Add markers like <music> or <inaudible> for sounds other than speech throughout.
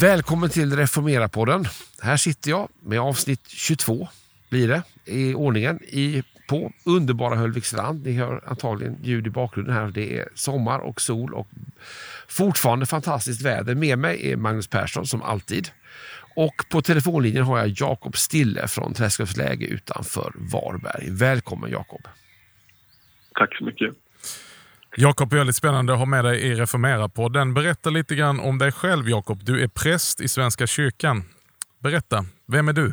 Välkommen till Reformera-podden. Här sitter jag med avsnitt 22 blir det i ordningen i, på underbara Höllviksstrand. Ni hör antagligen ljud i bakgrunden här. Det är sommar och sol och fortfarande fantastiskt väder. Med mig är Magnus Persson som alltid. Och på telefonlinjen har jag Jakob Stille från Träskövs läge utanför Varberg. Välkommen Jakob. Tack så mycket. Jakob, väldigt spännande att ha med dig i Reformera-podden. Berätta lite grann om dig själv Jakob. Du är präst i Svenska kyrkan. Berätta, vem är du?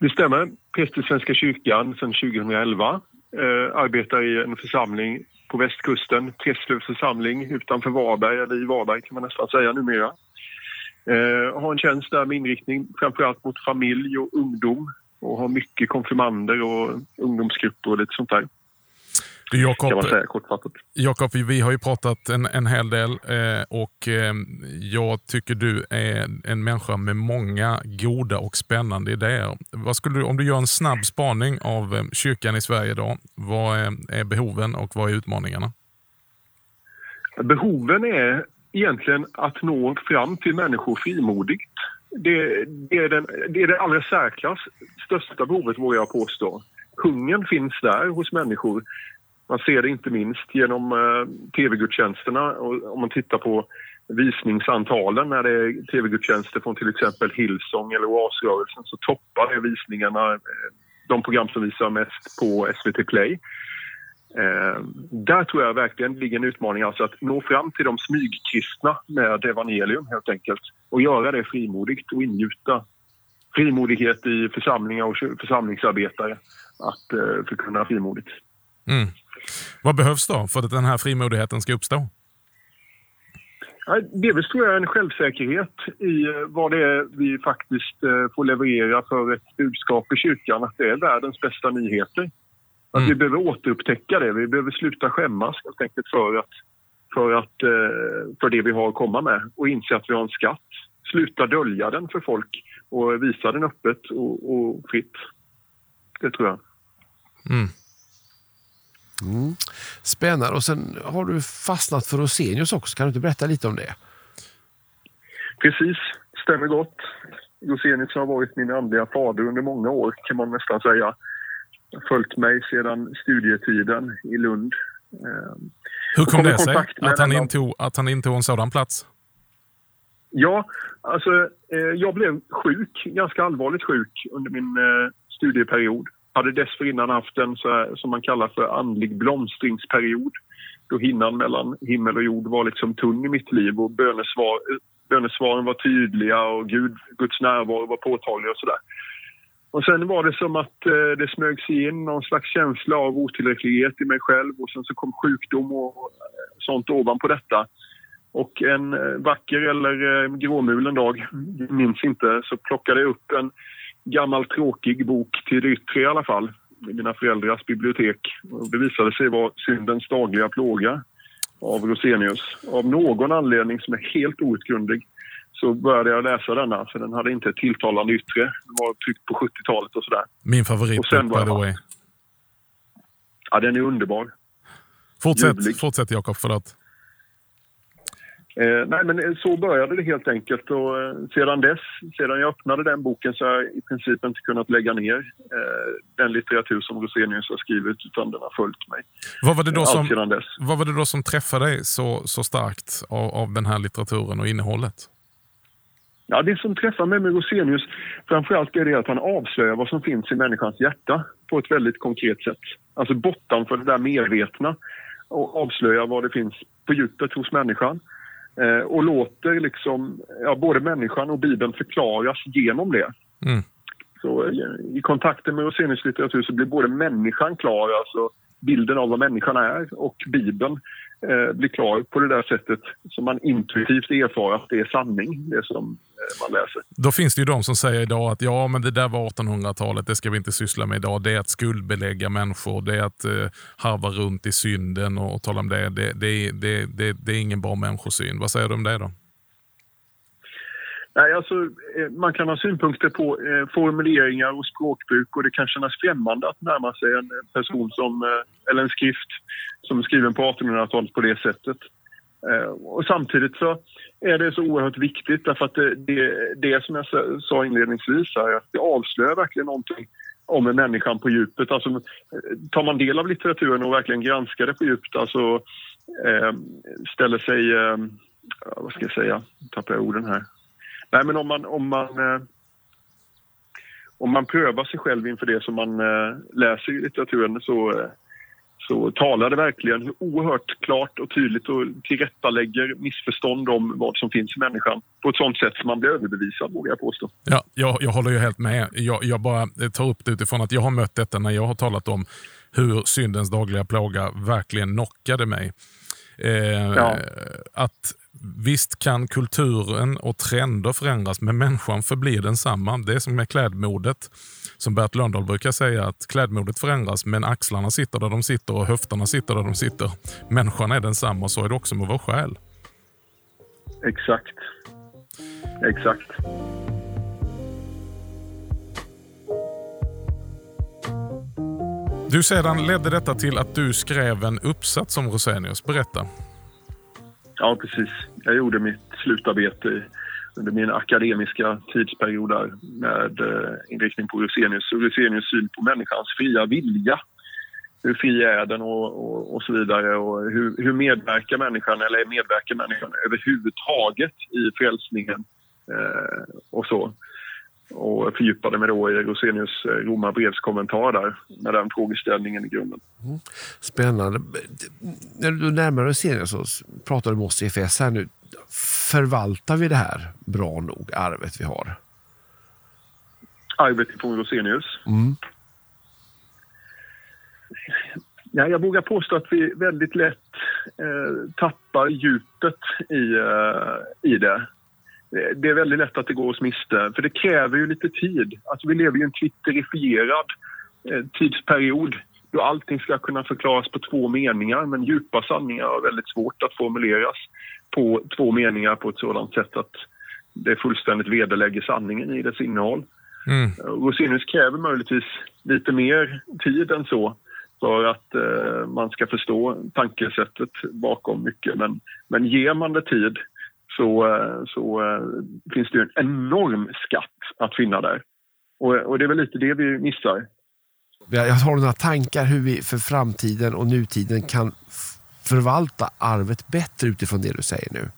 Det stämmer. Präst i Svenska kyrkan sedan 2011. Eh, arbetar i en församling på västkusten, Träslövs församling utanför Varberg, eller i Varberg kan man nästan säga numera. Eh, har en tjänst där med inriktning framförallt mot familj och ungdom och har mycket konfirmander och ungdomsgrupper och lite sånt där. Jakob. Jakob, vi har ju pratat en, en hel del eh, och eh, jag tycker du är en människa med många goda och spännande idéer. Vad skulle du, om du gör en snabb spaning av eh, kyrkan i Sverige idag, vad är, är behoven och vad är utmaningarna? Behoven är egentligen att nå fram till människor frimodigt. Det, det, är, den, det är det allra särklass största behovet, vågar jag påstå. Hungern finns där hos människor man ser det inte minst genom eh, tv-gudstjänsterna. Om man tittar på visningsantalen när det är tv-gudstjänster från till exempel Hillsong eller Oasrörelsen så toppar det visningarna eh, de program som visar mest på SVT Play. Eh, där tror jag verkligen ligger en utmaning, alltså att nå fram till de smygkristna med evangelium helt enkelt och göra det frimodigt och ingjuta frimodighet i församlingar och församlingsarbetare att eh, förkunna frimodigt. Mm. Vad behövs då för att den här frimodigheten ska uppstå? Delvis tror jag en självsäkerhet i eh, vad det är vi faktiskt eh, får leverera för ett budskap i kyrkan, att det är världens bästa nyheter. Att mm. Vi behöver återupptäcka det, vi behöver sluta skämmas helt enkelt för, att, för, att, eh, för det vi har att komma med och inse att vi har en skatt. Sluta dölja den för folk och visa den öppet och, och fritt. Det tror jag. Mm. Mm. Spännande. Och sen har du fastnat för Rosenius också. Kan du inte berätta lite om det? Precis, stämmer gott. Rosenius har varit min andliga fader under många år kan man nästan säga. Följt mig sedan studietiden i Lund. Ehm, Hur kom det sig att han, intog, att han intog en sådan plats? Ja, alltså eh, jag blev sjuk, ganska allvarligt sjuk under min eh, studieperiod hade dessförinnan haft en så här, som man kallar för andlig blomstringsperiod då hinnan mellan himmel och jord var liksom tunn i mitt liv och bönesvar, bönesvaren var tydliga och Gud, Guds närvaro var påtaglig och sådär. Och sen var det som att eh, det smög sig in någon slags känsla av otillräcklighet i mig själv och sen så kom sjukdom och eh, sånt ovanpå detta. Och en eh, vacker eller eh, gråmulen dag, minns inte, så plockade jag upp en gammal tråkig bok till det yttre i alla fall, i mina föräldrars bibliotek. Det visade sig vara Syndens dagliga plåga av Rosenius. Av någon anledning som är helt outgrundlig så började jag läsa denna, för den hade inte ett tilltalande yttre. Den var tryckt på 70-talet och sådär. Min favorit, och sen by the way. Ja, den är underbar. Fortsätt, fortsätt Jakob, förlåt. Eh, nej, men eh, så började det helt enkelt och eh, sedan dess, sedan jag öppnade den boken så har jag i princip inte kunnat lägga ner eh, den litteratur som Rosenius har skrivit utan den har följt mig. Vad var det då, som, vad var det då som träffade dig så, så starkt av, av den här litteraturen och innehållet? Ja, det som träffar mig med Rosenius framförallt är det att han avslöjar vad som finns i människans hjärta på ett väldigt konkret sätt. Alltså bortanför det där medvetna och avslöjar vad det finns på djupet hos människan. Eh, och låter liksom, ja, både människan och Bibeln förklaras genom det. Mm. Så i, i kontakten med Rosenius litteratur så blir både människan klar, alltså bilden av vad människan är, och Bibeln eh, blir klar på det där sättet som man intuitivt erfar att det är sanning, det som eh, man läser. Då finns det ju de som säger idag att ja, men det där var 1800-talet, det ska vi inte syssla med idag. Det är att skuldbelägga människor, det är att eh, harva runt i synden och, och tala om det. Det, det, det, det. det är ingen bra människosyn. Vad säger du om det då? Nej, alltså, eh, man kan ha synpunkter på eh, formuleringar och språkbruk och det kan kännas främmande att närma sig en eh, person som, eh, eller en skrift som är skriven på 1800-talet på det sättet. Eh, och samtidigt så är det så oerhört viktigt därför att det, det, det som jag sa inledningsvis är att det avslöjar verkligen någonting om människan på djupet. Alltså, eh, tar man del av litteraturen och verkligen granskar det på djupet, alltså eh, ställer sig, eh, vad ska jag säga, tappar jag orden här. Nej men om man, om man eh, om man prövar sig själv inför det som man eh, läser i litteraturen så så talar det verkligen oerhört klart och tydligt och tillrättalägger missförstånd om vad som finns i människan på ett sånt sätt som man blir överbevisad, vågar jag påstå. Ja, jag, jag håller ju helt med. Jag, jag bara tar upp det utifrån att jag har mött detta när jag har talat om hur syndens dagliga plåga verkligen knockade mig. Eh, ja. Att Visst kan kulturen och trender förändras, men människan förblir densamma. Det är som med klädmodet. Som Bert Lönndahl brukar säga, att klädmodet förändras, men axlarna sitter där de sitter och höfterna sitter där de sitter. Människan är densamma så är det också med vår själ. Exakt. Exakt. Du sedan ledde detta till att du skrev en uppsats om Rosenius. Berätta. Ja, precis. Jag gjorde mitt slutarbete under min akademiska tidsperiod där med eh, inriktning på Rosenius och Rosenius syn på människans fria vilja. Hur fri är den och, och, och så vidare och hur, hur medverkar människan eller medverkar människan överhuvudtaget i frälsningen eh, och så och fördjupade mig då i Rosenius eh, romarbrevskommentar där med den frågeställningen i grunden. Mm. Spännande. När du närmar Rosenius så pratar du med oss i FS här nu. Förvaltar vi det här bra nog, arvet vi har? Arvet från Rosenius? Mm. Ja, jag vågar påstå att vi väldigt lätt eh, tappar djupet i, eh, i det det är väldigt lätt att det går oss miste, för det kräver ju lite tid. Alltså vi lever i en twitterifierad eh, tidsperiod då allting ska kunna förklaras på två meningar men djupa sanningar är väldigt svårt att formuleras på två meningar på ett sådant sätt att det fullständigt vederlägger sanningen i dess innehåll. Mm. Rosenius kräver möjligtvis lite mer tid än så för att eh, man ska förstå tankesättet bakom mycket. Men, men ger man det tid så, eh, så äh, finns det en enorm skatt att finna där. Och, och, det är väl lite det vi missar. Jag har några tankar hur vi för framtiden och nutiden kan förvalta arvet bättre utifrån det du säger nu.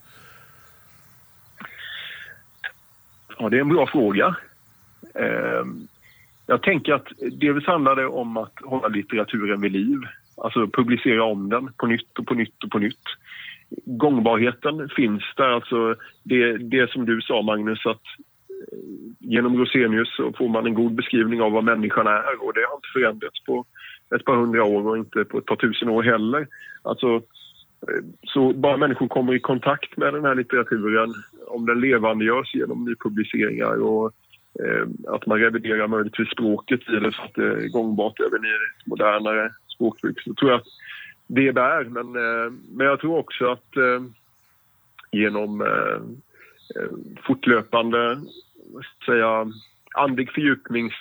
Ja, det är en bra fråga. Eh, jag tänker att delvis handlar det om att hålla litteraturen vid liv. Alltså publicera om den på nytt och på nytt och på nytt gångbarheten finns där. Alltså det, det som du sa Magnus att eh, genom Rosenius så får man en god beskrivning av vad människan är och det har inte förändrats på ett par hundra år och inte på ett par tusen år heller. Alltså, eh, så bara människor kommer i kontakt med den här litteraturen, om den levandegörs genom nypubliceringar och eh, att man reviderar möjligtvis språket i det så att det är gångbart även i modernare språkbruk, så tror jag att det bär. Men, eh, men jag tror också att eh, genom eh, fortlöpande säga, andlig fördjupnings...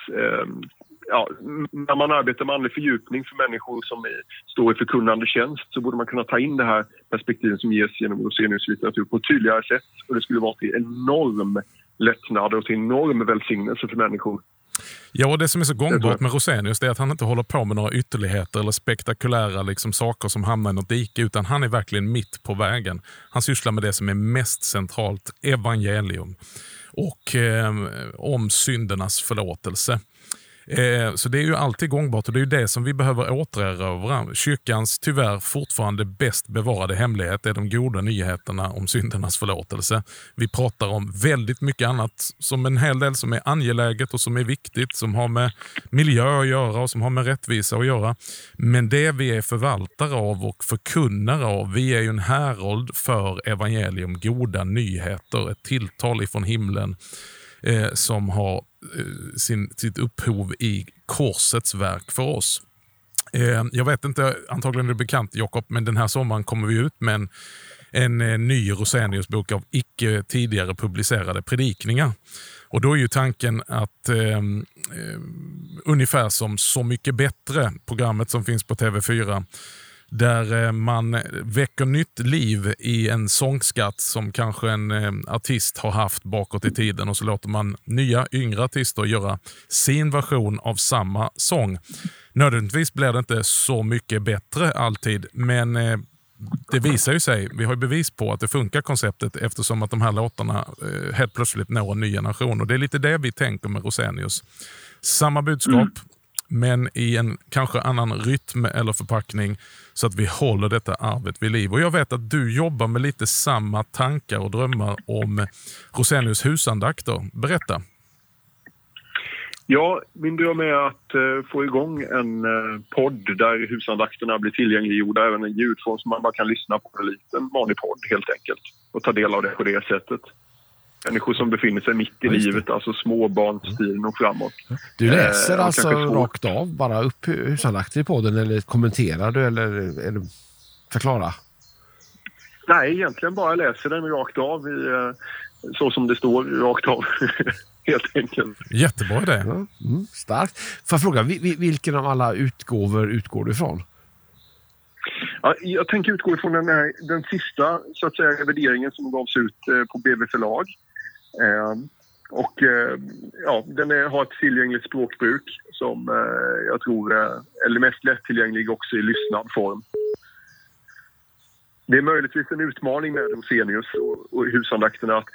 Ja, när man arbetar med andlig fördjupning för människor som är, står i förkunnande tjänst så borde man kunna ta in det här perspektivet som ges genom Rosenius litteratur på ett tydligare sätt. Och det skulle vara till enorm lättnad och till enorm välsignelse för människor. Ja, och det som är så gångbart med Rosenius är att han inte håller på med några ytterligheter eller spektakulära liksom, saker som hamnar i något dike, utan han är verkligen mitt på vägen. Han sysslar med det som är mest centralt, evangelium och eh, om syndernas förlåtelse. Eh, så det är ju alltid gångbart och det är det som vi behöver återerövra. Kyrkans tyvärr fortfarande bäst bevarade hemlighet är de goda nyheterna om syndernas förlåtelse. Vi pratar om väldigt mycket annat, som en hel del som är angeläget och som är viktigt, som har med miljö att göra och som har med rättvisa att göra. Men det vi är förvaltare av och förkunnare av, vi är ju en härold för evangelium, goda nyheter, ett tilltal ifrån himlen eh, som har eh, sin, sitt upphov i korsets verk för oss. Eh, jag vet inte, antagligen är det bekant Jakob, men den här sommaren kommer vi ut med en en eh, ny Rosenius-bok av icke tidigare publicerade predikningar. Och Då är ju tanken att eh, eh, ungefär som Så mycket bättre, programmet som finns på TV4, där eh, man väcker nytt liv i en sångskatt som kanske en eh, artist har haft bakåt i tiden och så låter man nya yngre artister göra sin version av samma sång. Nödvändigtvis blir det inte så mycket bättre alltid, men eh, det visar ju sig, vi har ju bevis på att det funkar konceptet eftersom att de här låtarna helt plötsligt når en ny generation. Och Det är lite det vi tänker med Rosenius. Samma budskap, mm men i en kanske annan rytm eller förpackning så att vi håller detta arvet vid liv. Och Jag vet att du jobbar med lite samma tankar och drömmar om Rosenius husandakter. Berätta. Ja, min dröm är att eh, få igång en eh, podd där husandakterna blir tillgängliggjorda, även en ljudform som man bara kan lyssna på, en liten vanlig podd helt enkelt och ta del av det på det sättet människor som befinner sig mitt i livet, alltså småbarnstiden och framåt. Du läser eh, alltså rakt av bara upp husandakter i podden eller kommenterar du eller, eller förklara? Nej, egentligen bara läser den rakt av i, eh, så som det står rakt av. <laughs> Helt enkelt. Jättebra idé. Ja, mm, starkt. Får jag fråga, vilken av alla utgåvor utgår du ifrån? Ja, jag tänker utgå ifrån den, här, den sista så att säga, revideringen som gavs ut eh, på BV förlag. Ehm, och ehm, ja, den är, har ett tillgängligt språkbruk som eh, jag tror är mest lättillgänglig också i lyssnad form. Det är möjligtvis en utmaning med Rosenius och, och husandakterna att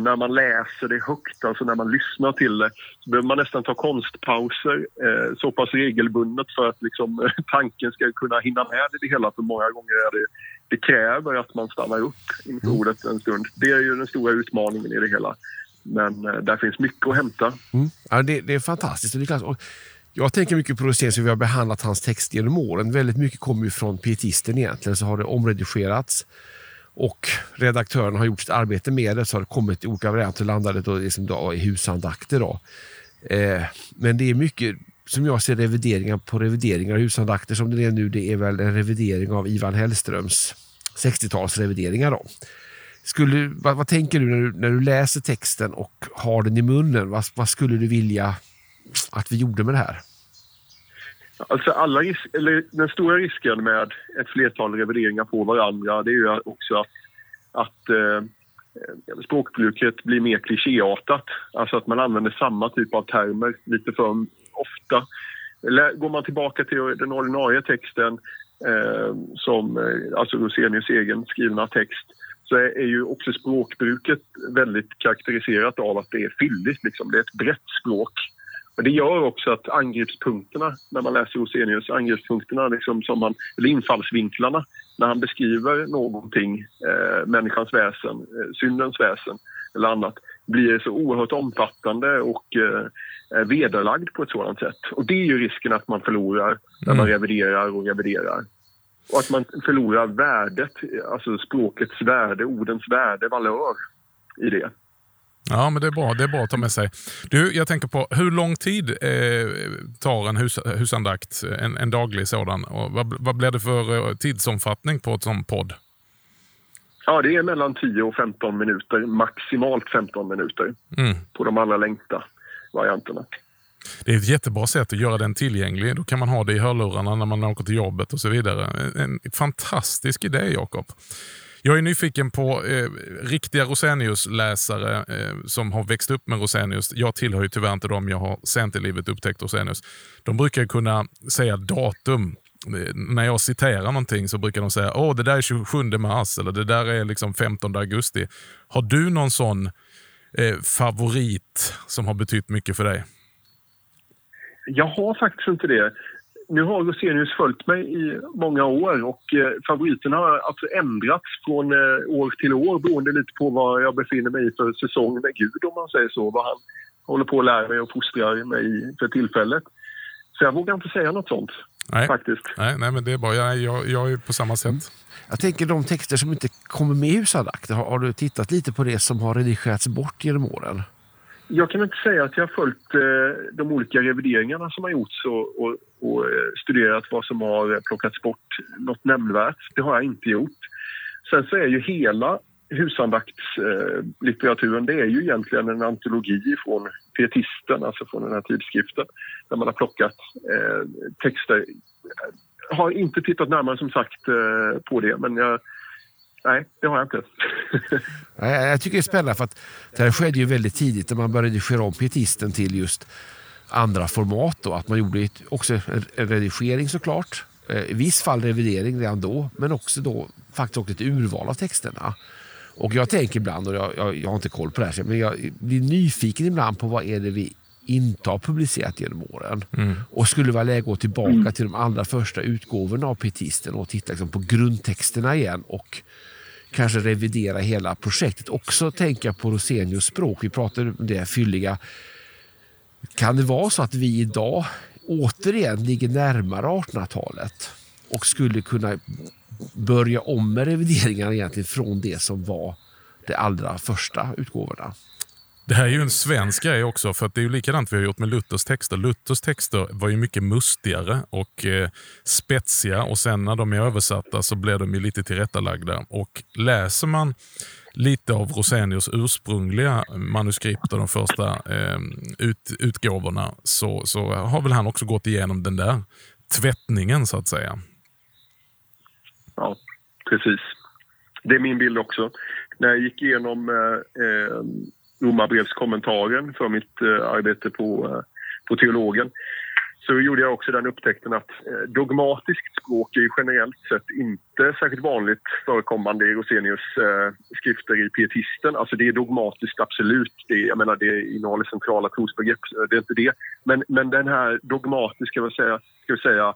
när man läser det högt, alltså när man lyssnar till det, så behöver man nästan ta konstpauser eh, så pass regelbundet för att liksom, <laughs> tanken ska kunna hinna med det hela. För många gånger är det det kräver att man stannar upp inför mm. ordet en stund. Det är ju den stora utmaningen i det hela. Men eh, där finns mycket att hämta. Mm. Ja, det, det, är fantastiskt. Det är och jag tänker mycket på Rosén, vi har behandlat hans text genom åren. Väldigt mycket kommer ju från pietisten egentligen, så har det omredigerats. Och redaktören har gjort sitt arbete med det, så har det kommit i olika varianter och landat då liksom då, i husandakter. Då. Eh, men det är mycket, som jag ser revideringar på revideringar av husandakter som det är nu. Det är väl en revidering av Ivan Hellströms 60-talsrevideringar. Skulle, vad, vad, tänker du när, du när du läser texten och har den i munnen? Vad, vad skulle du vilja att vi gjorde med det här? Alltså alla risk, eller den stora risken med ett flertal revideringar på varandra det är ju också att, att eh, språkbruket blir mer klichéartat. Alltså att man använder samma typ av termer lite för ofta. Eller går man tillbaka till den ordinarie texten, eh, som eh, alltså Rosenius egen skrivna text, så är, är, ju också språkbruket väldigt karaktäriserat av att det är fylligt. Liksom. Det är ett brett språk. Och det gör också att angreppspunkterna, när man läser Rosenius, angreppspunkterna liksom som man, eller infallsvinklarna, när han beskriver någonting, eh, människans väsen, eh, syndens väsen eller annat, blir så oerhört omfattande och eh, vederlagd på ett sådant sätt. Och det är ju risken att man förlorar när man mm. reviderar och reviderar. Och att man förlorar värdet, alltså språkets värde, ordens värde, valör i det. Ja, men det är bra, det är bra att ta med sig. Du, jag tänker på hur lång tid eh, tar en hus, husandakt, en, en daglig sådan? Och vad, vad blir det för eh, tidsomfattning på ett sån podd? Ja, det är mellan 10 och 15 minuter, maximalt 15 minuter mm. på de allra längsta varianterna. Det är ett jättebra sätt att göra den tillgänglig. Då kan man ha det i hörlurarna när man åker till jobbet och så vidare. En fantastisk idé, Jakob. Jag är nyfiken på eh, riktiga Rosenius-läsare eh, som har växt upp med Rosenius. Jag tillhör ju tyvärr inte dem, jag har sent i livet upptäckt Rosenius. De brukar kunna säga datum. Eh, när jag citerar någonting så brukar de säga att det där är 27 mars eller det där är liksom 15 augusti. Har du någon sån eh, favorit som har betytt mycket för dig? Jag har faktiskt inte det nu har Rosenius följt mig i många år och eh, favoriterna har alltså ändrats från eh, år till år beroende lite på vad jag befinner mig i för säsong med Gud om man säger så. Vad han håller på att lära mig och fostrar mig för tillfället. Så jag vågar inte säga något sånt. Nej, faktiskt. nej, nej men det är bra. Jag, jag, jag är på samma sätt. Mm. Jag tänker de texter som inte kommer med i Husadakt, har, har du tittat lite på det som har redigerats bort genom åren? Jag kan inte säga att jag har följt eh, de olika revideringarna som har gjorts och, och, och, eh, studerat vad som har plockats bort något nämnvärt. Det har jag inte gjort. Sen så är ju hela husandaktlitteraturen, det är ju egentligen en antologi från pietisten, alltså från den här tidskriften, där man har plockat eh, texter. Jag har inte tittat närmare som sagt eh, på det, men jag, nej, det har jag inte. <laughs> jag tycker det är spännande för att det här skedde ju väldigt tidigt när man började redigera om pietisten till just andra format. Då, att man gjorde också en redigering såklart. Eh, I viss fall revidering redan då, men också då faktiskt också ett urval av texterna. Och jag tänker ibland, och jag, jag, jag, har inte koll på det här, men jag blir nyfiken ibland på vad är det vi inte har publicerat genom åren. Mm. Och skulle vara läge att gå tillbaka mm. till de allra första utgåvorna av Pietisten och titta liksom på grundtexterna igen och kanske revidera hela projektet. Också tänka på Rosenius språk. Vi pratade om det fylliga. Kan det vara så att vi idag återigen ligger närmare 1800-talet och skulle kunna börja om med revideringarna egentligen från det som var de allra första utgåvorna. Det här är ju en svensk grej också, för att det är ju likadant vi har gjort med Luthers texter. Luthers texter var ju mycket mustigare och eh, spetsiga och sen när de är översatta så blir de ju lite tillrättalagda. Och läser man lite av Rosenius ursprungliga manuskript och de första eh, ut, utgåvorna så, så har väl han också gått igenom den där tvättningen så att säga. Ja, precis. Det är min bild också. När jag gick igenom eh, eh Romarbrevskommentaren för mitt eh, arbete på, eh, på teologen så gjorde jag också den upptäckten att eh, dogmatiskt språk är generellt sett inte särskilt vanligt förekommande i Rosenius eh, skrifter i Pietisten. Alltså det är dogmatiskt, absolut. Det, jag menar, det innehåller centrala trosbegrepp, det är inte det. Men, men den här dogmatiska, ska säga, ska säga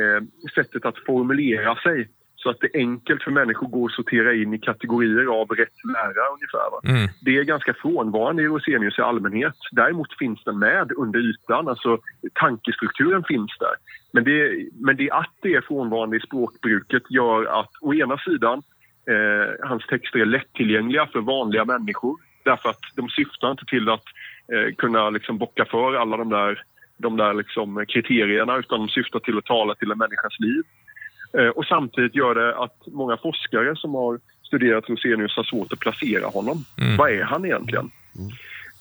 eh, sättet att formulera sig så att det är enkelt för människor att sortera in i kategorier av rätt lära ungefär. Mm. Det är ganska frånvarande i Rosenius i allmänhet. Däremot finns den med under ytan, alltså tankestrukturen finns där. Men det, men det att det är frånvarande i språkbruket gör att å ena sidan eh, hans texter är lättillgängliga för vanliga människor därför att de syftar inte till att eh, kunna liksom bocka för alla de där, de där liksom kriterierna utan de syftar till att tala till en människas liv. Eh, och samtidigt gör det att många forskare som har studerat Rosenius har svårt att placera honom. Mm. Vad är han egentligen? Mm.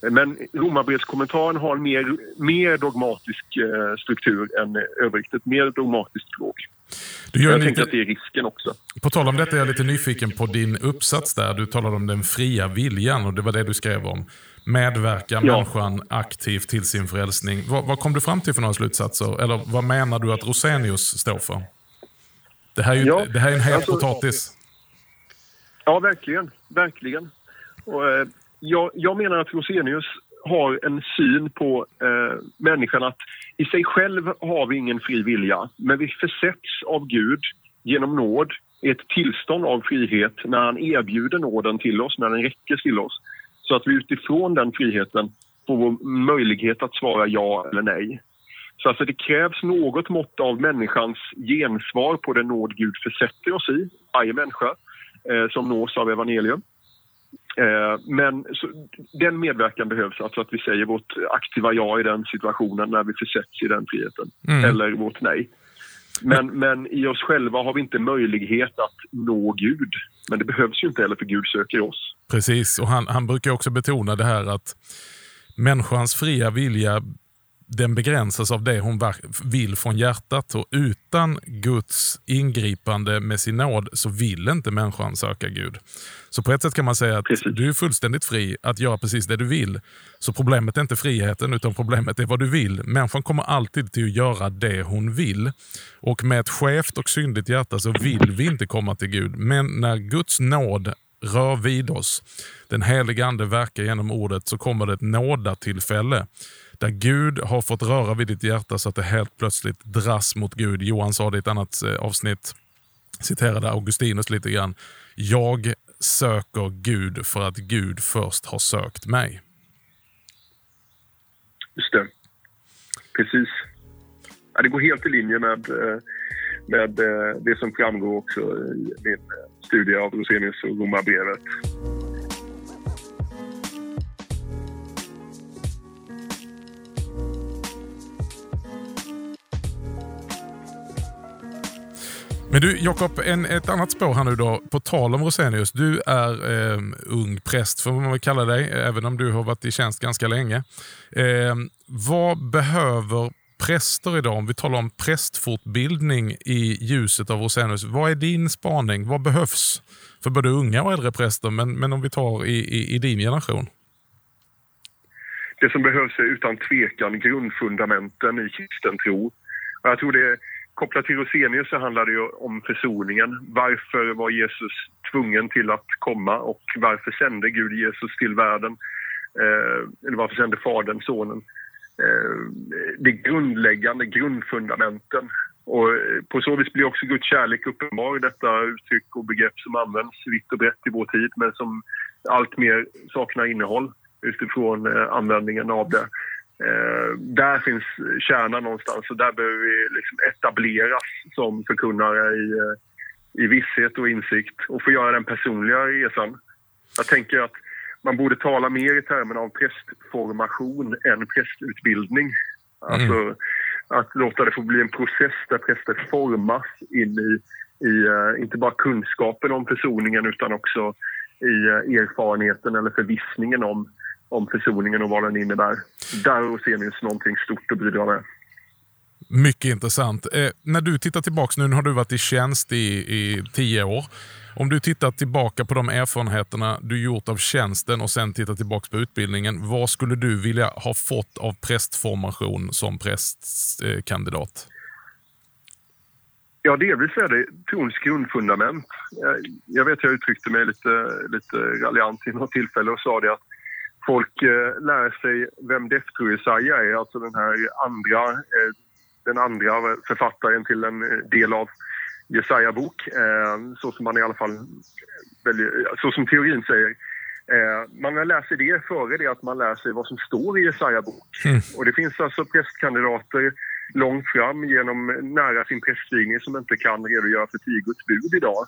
Men Romarbrevskommentaren har en mer, mer dogmatisk eh, struktur än övrigt. Ett mer dogmatiskt språk. Du gör jag lite... tänker att det är risken också. På tal om detta är jag lite nyfiken på din uppsats där. Du talade om den fria viljan och det var det du skrev om. Medverkar ja. människan aktivt till sin frälsning. Vad, vad kom du fram till för några slutsatser? Eller vad menar du att Rosenius står för? Det här är, ju, ja, det här är en het alltså, potatis. Ja, verkligen. Verkligen. Och, eh, jag, jag, menar att Rosenius har en syn på eh, människan att i sig själv har vi ingen fri vilja, men vi försätts av Gud genom nåd i ett tillstånd av frihet när han erbjuder nåden till oss, när den räcker till oss. Så att vi utifrån den friheten får möjlighet att svara ja eller nej. Så alltså det krävs något mått av människans gensvar på den nåd Gud försätter oss i, varje människa eh, som nås av evangelium. Eh, men så, den medverkan behövs, alltså att vi säger vårt aktiva ja i den situationen när vi försätts i den friheten, mm. eller vårt nej. Men, men i oss själva har vi inte möjlighet att nå Gud. Men det behövs ju inte heller för Gud söker oss. Precis, och han, han brukar också betona det här att människans fria vilja den begränsas av det hon vill från hjärtat och utan Guds ingripande med sin nåd så vill inte människan söka Gud. Så på ett sätt kan man säga att precis. du är fullständigt fri att göra precis det du vill. Så problemet är inte friheten utan problemet är vad du vill. Människan kommer alltid till att göra det hon vill. Och med ett skevt och syndigt hjärta så vill vi inte komma till Gud. Men när Guds nåd rör vid oss, den heliga ande verkar genom ordet, så kommer det ett nådatillfälle där Gud har fått röra vid ditt hjärta så att det helt plötsligt dras mot Gud. Johan sa det i ett annat eh, avsnitt, citerade Augustinus lite grann. Jag söker Gud för att Gud först har sökt mig. Just det. Precis. Ja, det går helt i linje med, eh, med eh, det som framgår också i min studie av Rosenius och Romarbrevet. Men du Jakob, ett annat spår här nu då. På tal om Rosenius. Du är eh, ung präst får man väl kalla dig, även om du har varit i tjänst ganska länge. Eh, vad behöver präster idag, om vi talar om prästfortbildning i ljuset av Rosenius. Vad är din spaning? Vad behövs för både unga och äldre präster, men, men om vi tar i, i, i din generation? Det som behövs är utan tvekan grundfundamenten i kristen tro. Jag tror det kopplat till Rosenius så handlar det ju om försoningen. Varför var Jesus tvungen till att komma och varför sände Gud Jesus till världen? Eh, eller varför sände Fadern Sonen? Eh, de grundläggande grundfundamenten. Och eh, på så vis blir också Guds kärlek uppenbar, detta uttryck och begrepp som används vitt och brett i vår tid men som allt mer saknar innehåll utifrån eh, användningen av det där finns kärnan någonstans och där behöver vi liksom etableras som förkunnare i, i visshet och insikt och få göra den personliga resan. Jag tänker att man borde tala mer i termerna av prästformation än prästutbildning. Alltså mm. att låta det få bli en process där präster formas in i, i uh, inte bara kunskapen om försoningen utan också i uh, erfarenheten eller förvissningen om, om försoningen och vad den innebär. Där ser ni någonting stort att bidra med. Mycket intressant. Eh, när du tittar tillbaka, nu har du varit i tjänst i, i tio år. Om du tittar tillbaka på de erfarenheterna du gjort av tjänsten och sen tittar tillbaka på utbildningen. Vad skulle du vilja ha fått av prästformation som prästkandidat? Ja, delvis är det trons grundfundament. Jag vet att jag uttryckte mig lite, lite raljant i något tillfälle och sa det att folk eh, lär sig vem Defter-Jesaja är, alltså den här andra, eh, den andra författaren till en del av Jesaja bok, eh, så som man i alla fall så som teorin säger. Eh, man lär sig det före det att man lär sig vad som står i Jesaja bok. Mm. Och det finns alltså prästkandidater långt fram genom nära sin prästvigning som inte kan redogöra för tio Guds bud idag.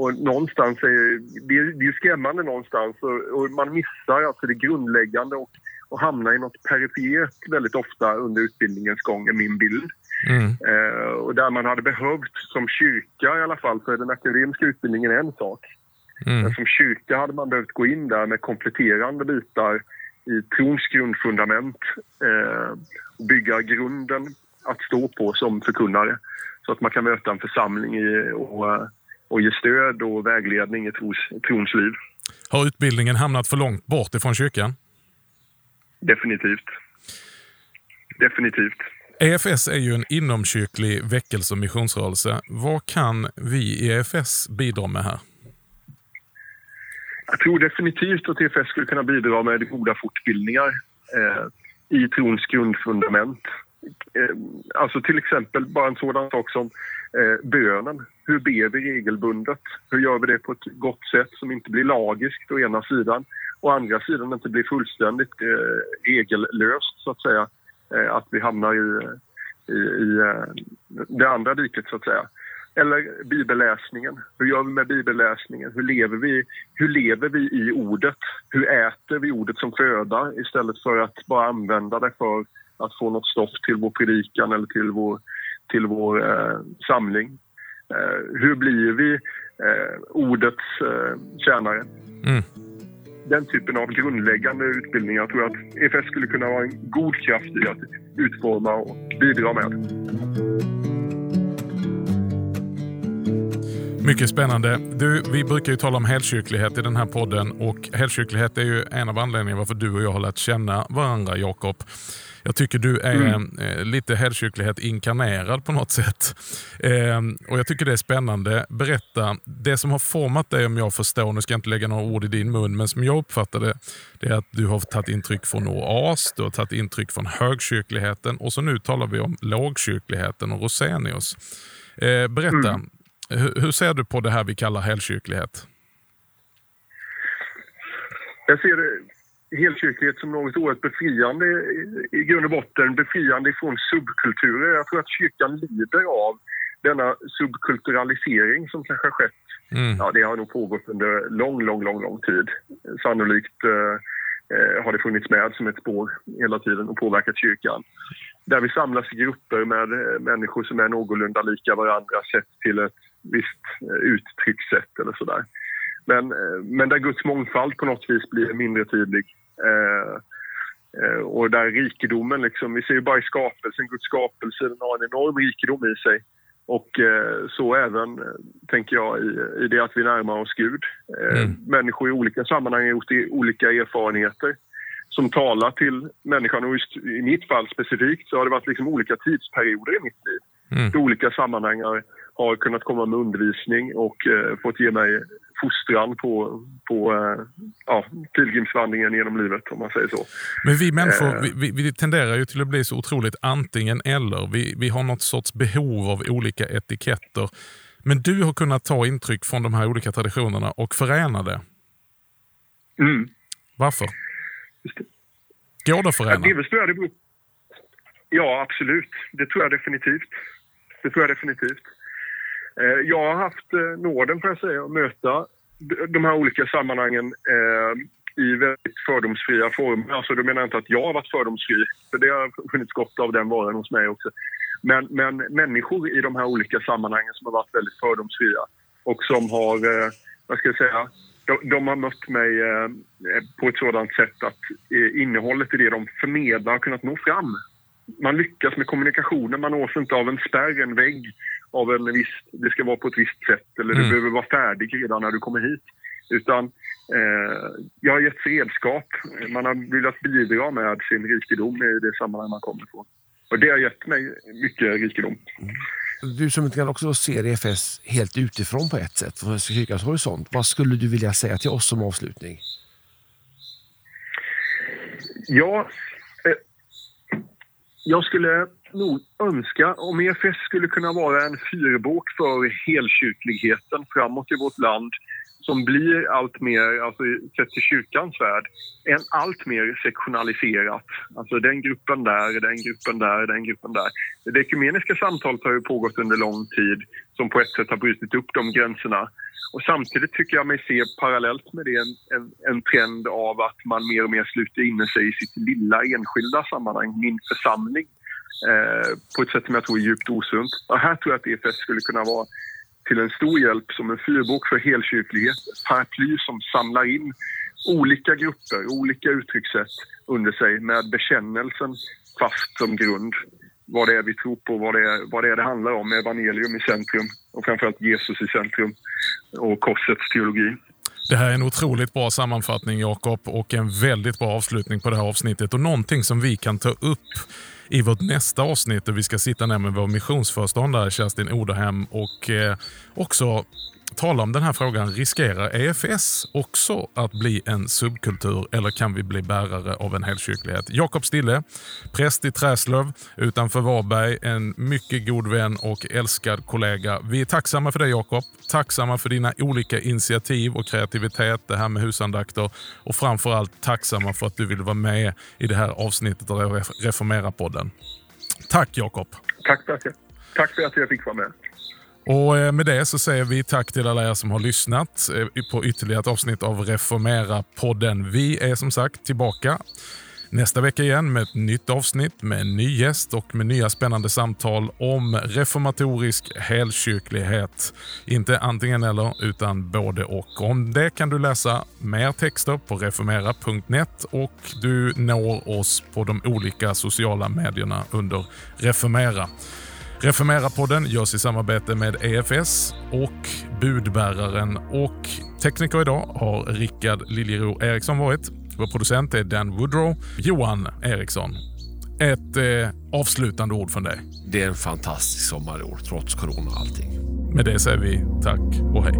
Och någonstans är det, det är skrämmande någonstans och, och, man missar alltså det grundläggande och, och hamnar i något perifert väldigt ofta under utbildningens gång, är min bild. Mm. Eh, och där man hade behövt, som kyrka i alla fall, för den akademiska utbildningen är en sak. Mm. Men som kyrka hade man behövt gå in där med kompletterande bitar i trons grundfundament eh, och bygga grunden att stå på som förkunnare så att man kan möta en församling i, och, eh, och ge stöd och vägledning i tros, trons liv. Har utbildningen hamnat för långt bort ifrån kyrkan? Definitivt. Definitivt. EFS är ju en inomkyrklig väckelse och missionsrörelse. Vad kan vi i EFS bidra med här? Jag tror definitivt att EFS skulle kunna bidra med goda fortbildningar eh, i trons grundfundament. Eh, alltså till exempel bara en sådan sak som eh, bönen. Hur ber vi regelbundet? Hur gör vi det på ett gott sätt som inte blir lagiskt å ena sidan och å andra sidan inte blir fullständigt eh, regellöst så att säga. Eh, att vi hamnar i, i, i eh, det andra diket så att säga. Eller bibelläsningen. Hur gör vi med bibelläsningen? Hur lever vi, hur lever vi i ordet? Hur äter vi ordet som föda istället för att bara använda det för att få något stoff till vår predikan eller till vår, till vår eh, samling? Eh, hur blir vi eh, ordets eh, tjänare? Mm den typen av grundläggande utbildningar tror jag att EFS skulle kunna vara en god kraft i att utforma och bidra med. Mycket spännande. Du, vi brukar ju tala om helkyrklighet i den här podden och helkyrklighet är ju en av anledningarna varför du och jag har lärt känna varandra, Jakob. Jag tycker du är mm. Eh, lite helkyrklighet inkarnerad på något sätt. Eh, och Jag tycker det är spännande. Berätta, det som har format dig om jag förstår, nu ska jag inte lägga några ord i din mun, men som jag uppfattar det, det är att du har tagit intryck från oas, du har tagit intryck från högkyrkligheten och så nu talar vi om lågkyrkligheten och Rosenius. Eh, berätta, mm. hur, ser du på det här vi kallar helkyrklighet? Jag ser helkyrklighet som något oerhört befriande i grund och botten, befriande från subkulturer. Jag tror att kyrkan lider av denna subkulturalisering som kanske har skett. Mm. Ja, det har nog pågått under lång, lång, lång, lång tid. Sannolikt eh, eh, har det funnits med som ett spår hela tiden och påverkat kyrkan. Där vi samlas i grupper med eh, människor som är någorlunda lika varandra sett till ett visst uttryckssätt eller sådär. Men, men där Guds mångfald på något vis blir mindre tydlig. Eh, och där rikedomen, liksom, vi ser ju bara i skapelsen, Guds skapelse, den har en enorm rikedom i sig. Och eh, så även, eh, tänker jag, i, i det att vi närmar oss Gud. Eh, mm. Människor i olika sammanhang har gjort olika erfarenheter som talar till människan. Och just i mitt fall specifikt så har det varit liksom olika tidsperioder i mitt liv. Mm. I olika sammanhang har kunnat komma med undervisning och eh, fått ge mig fostran på, på eh, ja, pilgrimsvandringen genom livet om man säger så. Men vi människor eh. vi, vi, tenderar ju till att bli så otroligt antingen eller. Vi, vi har något sorts behov av olika etiketter. Men du har kunnat ta intryck från de här olika traditionerna och förena det. Mm. Varför? Går det att förena? Ja, det beror... ja, absolut. Det tror jag definitivt. Det tror jag definitivt. Eh, jag har haft eh, nåden, får jag säga, att möta de här olika sammanhangen eh, i väldigt fördomsfria former. Alltså, då menar jag inte att jag har varit fördomsfri, för det har funnits gott av den varan hos mig också. Men, men människor i de här olika sammanhangen som har varit väldigt fördomsfria och som har, eh, vad ska jag säga, de, de har mött mig eh, eh, på ett sådant sätt att innehållet i det de förmedlar har kunnat nå fram. Man lyckas med kommunikationen, man nås inte av en spärr, en vägg av en viss, det ska vara på ett visst sätt eller mm. du behöver vara färdig redan när du kommer hit. Utan eh, jag har gett redskap. Man har velat bidra med sin rikedom i det sammanhang man kommer ifrån. Och det har gett mig mycket rikedom. Mm. Du som kan också ser EFS helt utifrån på ett sätt, från kyrkans horisont. Vad skulle du vilja säga till oss som avslutning? Ja, eh, jag skulle nog önska om EFS skulle kunna vara en fyrbåk för helkyrkligheten framåt i vårt land som blir allt mer, alltså sett till kyrkans värld, en allt mer sektionaliserat. Alltså den gruppen där, den gruppen där, den gruppen där. Det ekumeniska samtalet har ju pågått under lång tid som på ett sätt har brutit upp de gränserna. Och samtidigt tycker jag mig se parallellt med det en, en, en trend av att man mer och mer sluter inne sig i sitt lilla enskilda sammanhang, min församling. Eh, på ett sätt som jag tror är djupt osunt. Och här tror jag att EFS skulle kunna vara till en stor hjälp som en fyrbok för helkyrklighet. Ett paraply som samlar in olika grupper, olika uttryckssätt under sig med bekännelsen fast som grund. Vad det är vi tror på, vad det är vad det, är det handlar om. Evangelium i centrum och framförallt Jesus i centrum och korsets teologi. Det här är en otroligt bra sammanfattning Jakob och en väldigt bra avslutning på det här avsnittet och någonting som vi kan ta upp i vårt nästa avsnitt där vi ska sitta ner med vår missionsföreståndare Kerstin Oderhem och eh, också tala om den här frågan. Riskerar EFS också att bli en subkultur eller kan vi bli bärare av en helkyrklighet? Jakob Stille, präst i Träslöv utanför Varberg, en mycket god vän och älskad kollega. Vi är tacksamma för det Jakob. Tacksamma för dina olika initiativ och kreativitet, det här med husandakter och framförallt tacksamma för att du vill vara med i det här avsnittet av Reformera-podden. Tack Jakob! Tack, tack. Tack för att jag fick vara med. Och eh, Med det så säger vi tack till alla er som har lyssnat eh, på ytterligare ett avsnitt av Reformera-podden. Vi är som sagt tillbaka nästa vecka igen med ett nytt avsnitt med en ny gäst och med nya spännande samtal om reformatorisk helkyrklighet. Inte antingen eller, utan både och. Om det kan du läsa mer texter på reformera.net och du når oss på de olika sociala medierna under Reformera. Reformera-podden görs i samarbete med EFS och Budbäraren och tekniker idag har Rickard Liljero Eriksson varit. Vår producent är Dan Woodrow. Johan Eriksson. Ett eh, avslutande ord från dig. Det är en fantastisk sommarår trots corona och allting. Med det säger vi tack och hej.